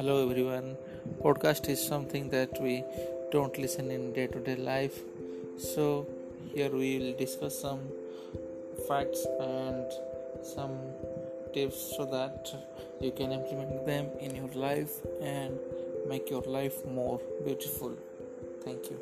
hello everyone. Podcast is something that we don't listen in day-to-day life. So here we will discuss some facts and some tips so that you can implement them in your life and make your life more beautiful. Thank you.